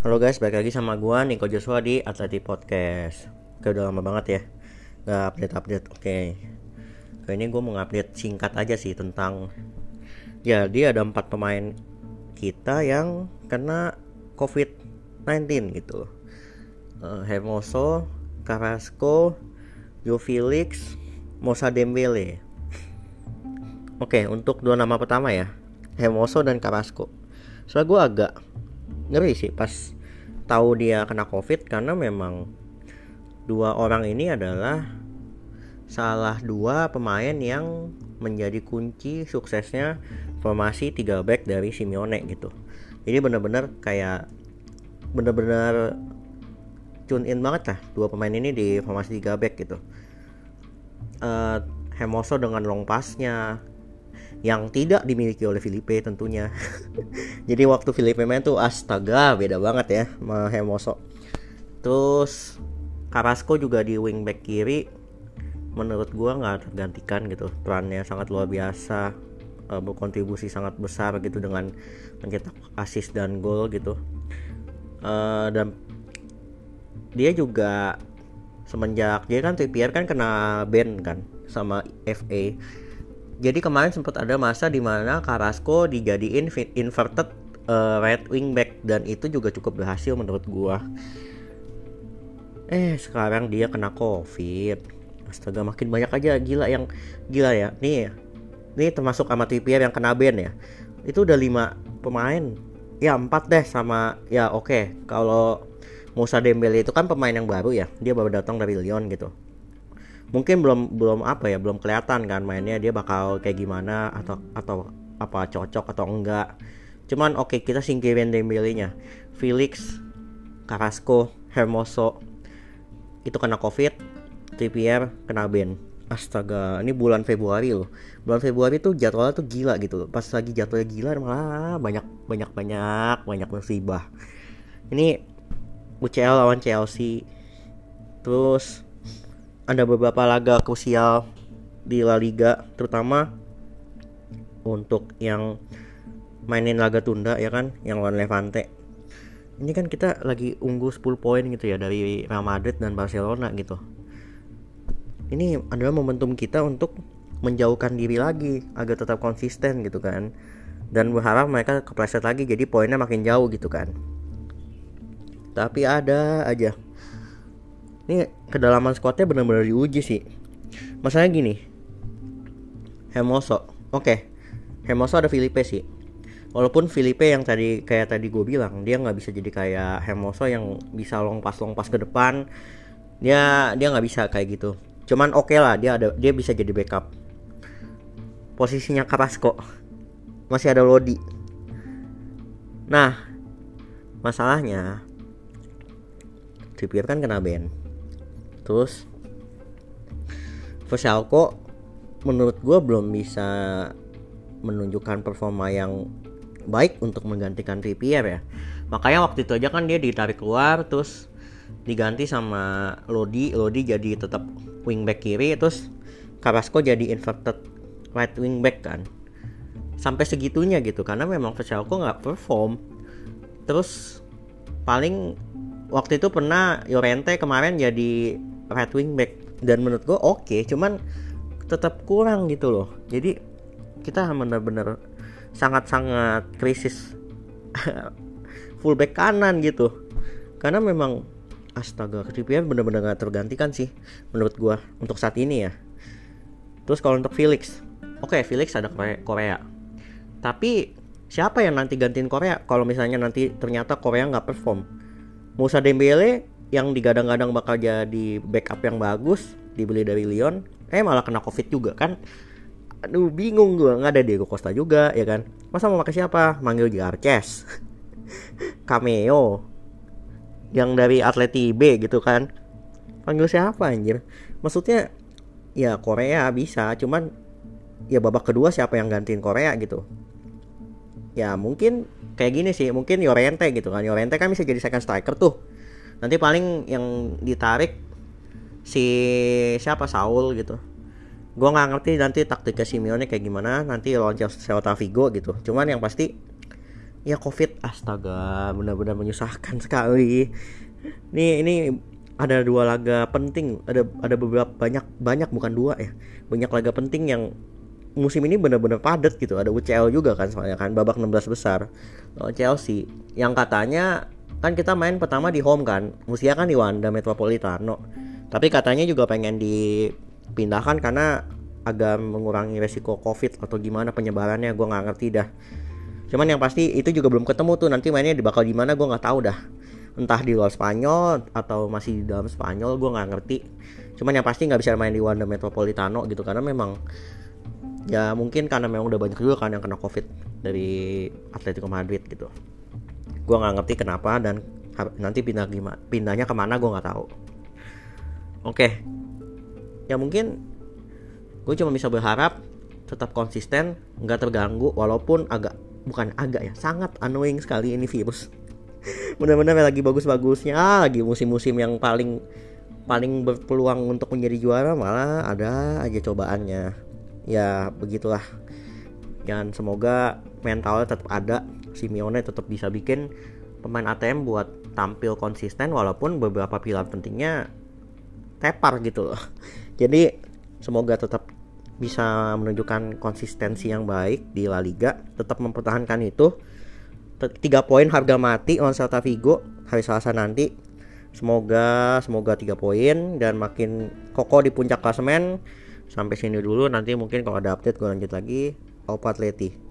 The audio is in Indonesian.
Halo guys, balik lagi sama gua Niko Joshua di Atleti Podcast. Oke, udah lama banget ya nggak update-update. Oke, ini gue mau update singkat aja sih tentang jadi ada empat pemain kita yang kena COVID-19 gitu. Uh, Hermoso, Carrasco, Joe Felix, Mosa Dembele. Oke, untuk dua nama pertama ya, Hermoso dan Carrasco. Soalnya gue agak ngeri sih pas tahu dia kena covid karena memang dua orang ini adalah salah dua pemain yang menjadi kunci suksesnya formasi 3 back dari Simeone gitu. Jadi bener-bener kayak bener-bener tune in banget lah dua pemain ini di formasi 3 back gitu. Uh, Hermoso dengan long passnya yang tidak dimiliki oleh Felipe tentunya. Jadi waktu Felipe main tuh astaga beda banget ya sama Hermoso. Terus Carrasco juga di wingback kiri menurut gua nggak tergantikan gitu perannya sangat luar biasa uh, berkontribusi sangat besar gitu dengan mencetak assist dan gol gitu uh, dan dia juga semenjak dia kan Trippier kan kena ban kan sama FA jadi kemarin sempat ada masa di mana Carrasco dijadiin inverted uh, right wing back. Dan itu juga cukup berhasil menurut gua. Eh sekarang dia kena covid. Astaga makin banyak aja. Gila yang gila ya. Nih ini termasuk sama Trippier yang kena ban ya. Itu udah lima pemain. Ya empat deh sama ya oke. Okay. kalau Musa Dembele itu kan pemain yang baru ya. Dia baru datang dari Lyon gitu mungkin belum belum apa ya belum kelihatan kan mainnya dia bakal kayak gimana atau atau apa cocok atau enggak. Cuman oke okay, kita singkirin Dembele Felix Carrasco Hermoso itu kena covid Trippier kena ban. Astaga ini bulan Februari loh. Bulan Februari tuh jadwalnya tuh gila gitu loh. Pas lagi jadwalnya gila malah banyak banyak banyak banyak musibah. Ini UCL lawan Chelsea. Terus ada beberapa laga krusial di La Liga terutama untuk yang mainin laga tunda ya kan? Yang lawan Levante. Ini kan kita lagi unggul 10 poin gitu ya dari Real Madrid dan Barcelona gitu. Ini adalah momentum kita untuk menjauhkan diri lagi agar tetap konsisten gitu kan. Dan berharap mereka kepleset lagi jadi poinnya makin jauh gitu kan. Tapi ada aja ini kedalaman squadnya benar-benar diuji sih. Masalahnya gini. Hermoso. Oke. Okay. Hermoso ada Filipe sih. Walaupun Filipe yang tadi kayak tadi gue bilang dia nggak bisa jadi kayak Hermoso yang bisa long pass long pass ke depan. Dia dia nggak bisa kayak gitu. Cuman oke okay lah dia ada dia bisa jadi backup. Posisinya Carrasco masih ada Lodi. Nah masalahnya Trippier kan kena ban terus Versalco menurut gue belum bisa menunjukkan performa yang baik untuk menggantikan Trippier ya. Makanya waktu itu aja kan dia ditarik keluar terus diganti sama Lodi. Lodi jadi tetap wingback kiri terus Carrasco jadi inverted right wingback kan. Sampai segitunya gitu karena memang Versalco nggak perform. Terus paling waktu itu pernah Yorente kemarin jadi right wingback dan menurut gue oke okay, cuman tetap kurang gitu loh. Jadi kita bener-bener sangat-sangat krisis fullback kanan gitu. Karena memang astaga Trippier bener-bener gak tergantikan sih menurut gua untuk saat ini ya. Terus kalau untuk Felix oke okay, Felix ada Korea, Korea. Tapi siapa yang nanti gantiin Korea? Kalau misalnya nanti ternyata Korea nggak perform Musa Dembele yang digadang-gadang bakal jadi backup yang bagus dibeli dari Lyon eh malah kena covid juga kan. Aduh bingung gue nggak ada Diego Costa juga ya kan? Masa mau pakai siapa? Manggil Garces. Cameo. Yang dari Atleti B gitu kan. Panggil siapa anjir? Maksudnya ya Korea bisa cuman ya babak kedua siapa yang gantiin Korea gitu? Ya mungkin kayak gini sih mungkin Yorente gitu kan. Yorente kan bisa jadi second striker tuh nanti paling yang ditarik si siapa? Saul gitu. Gue nggak ngerti nanti taktiknya Simeone kayak gimana nanti lawan Celta Vigo gitu. Cuman yang pasti ya covid astaga benar-benar menyusahkan sekali. Ini ini ada dua laga penting ada ada beberapa banyak banyak bukan dua ya banyak laga penting yang musim ini benar-benar padat gitu. Ada UCL juga kan soalnya kan babak 16 besar. Chelsea yang katanya kan kita main pertama di home kan. Musia kan di Wanda Metropolitano. Tapi katanya juga pengen dipindahkan karena agak mengurangi resiko covid atau gimana penyebarannya. Gue nggak ngerti dah. Cuman yang pasti itu juga belum ketemu tuh. Nanti mainnya bakal di mana gue nggak tahu dah. Entah di luar Spanyol atau masih di dalam Spanyol gue nggak ngerti. Cuman yang pasti nggak bisa main di Wanda Metropolitano gitu karena memang ya mungkin karena memang udah banyak juga kan yang kena covid dari Atletico Madrid gitu gue nggak ngerti kenapa dan nanti pindah gimana pindahnya ke mana gue nggak tahu. Oke. Ya mungkin gue cuma bisa berharap tetap konsisten nggak terganggu walaupun agak bukan agak ya sangat annoying sekali ini virus. Benar-benar lagi bagus-bagusnya. Ah, lagi musim-musim yang paling paling berpeluang untuk menjadi juara malah ada aja cobaannya. Ya begitulah. Dan semoga mentalnya tetap ada Simeone tetap bisa bikin pemain ATM buat tampil konsisten walaupun beberapa pilar pentingnya tepar gitu loh jadi semoga tetap bisa menunjukkan konsistensi yang baik di La Liga tetap mempertahankan itu tiga poin harga mati lawan Celta Vigo hari Selasa nanti. Semoga semoga tiga poin dan makin kokoh di puncak klasemen. Sampai sini dulu nanti mungkin kalau ada update gue lanjut lagi. Opa Atleti.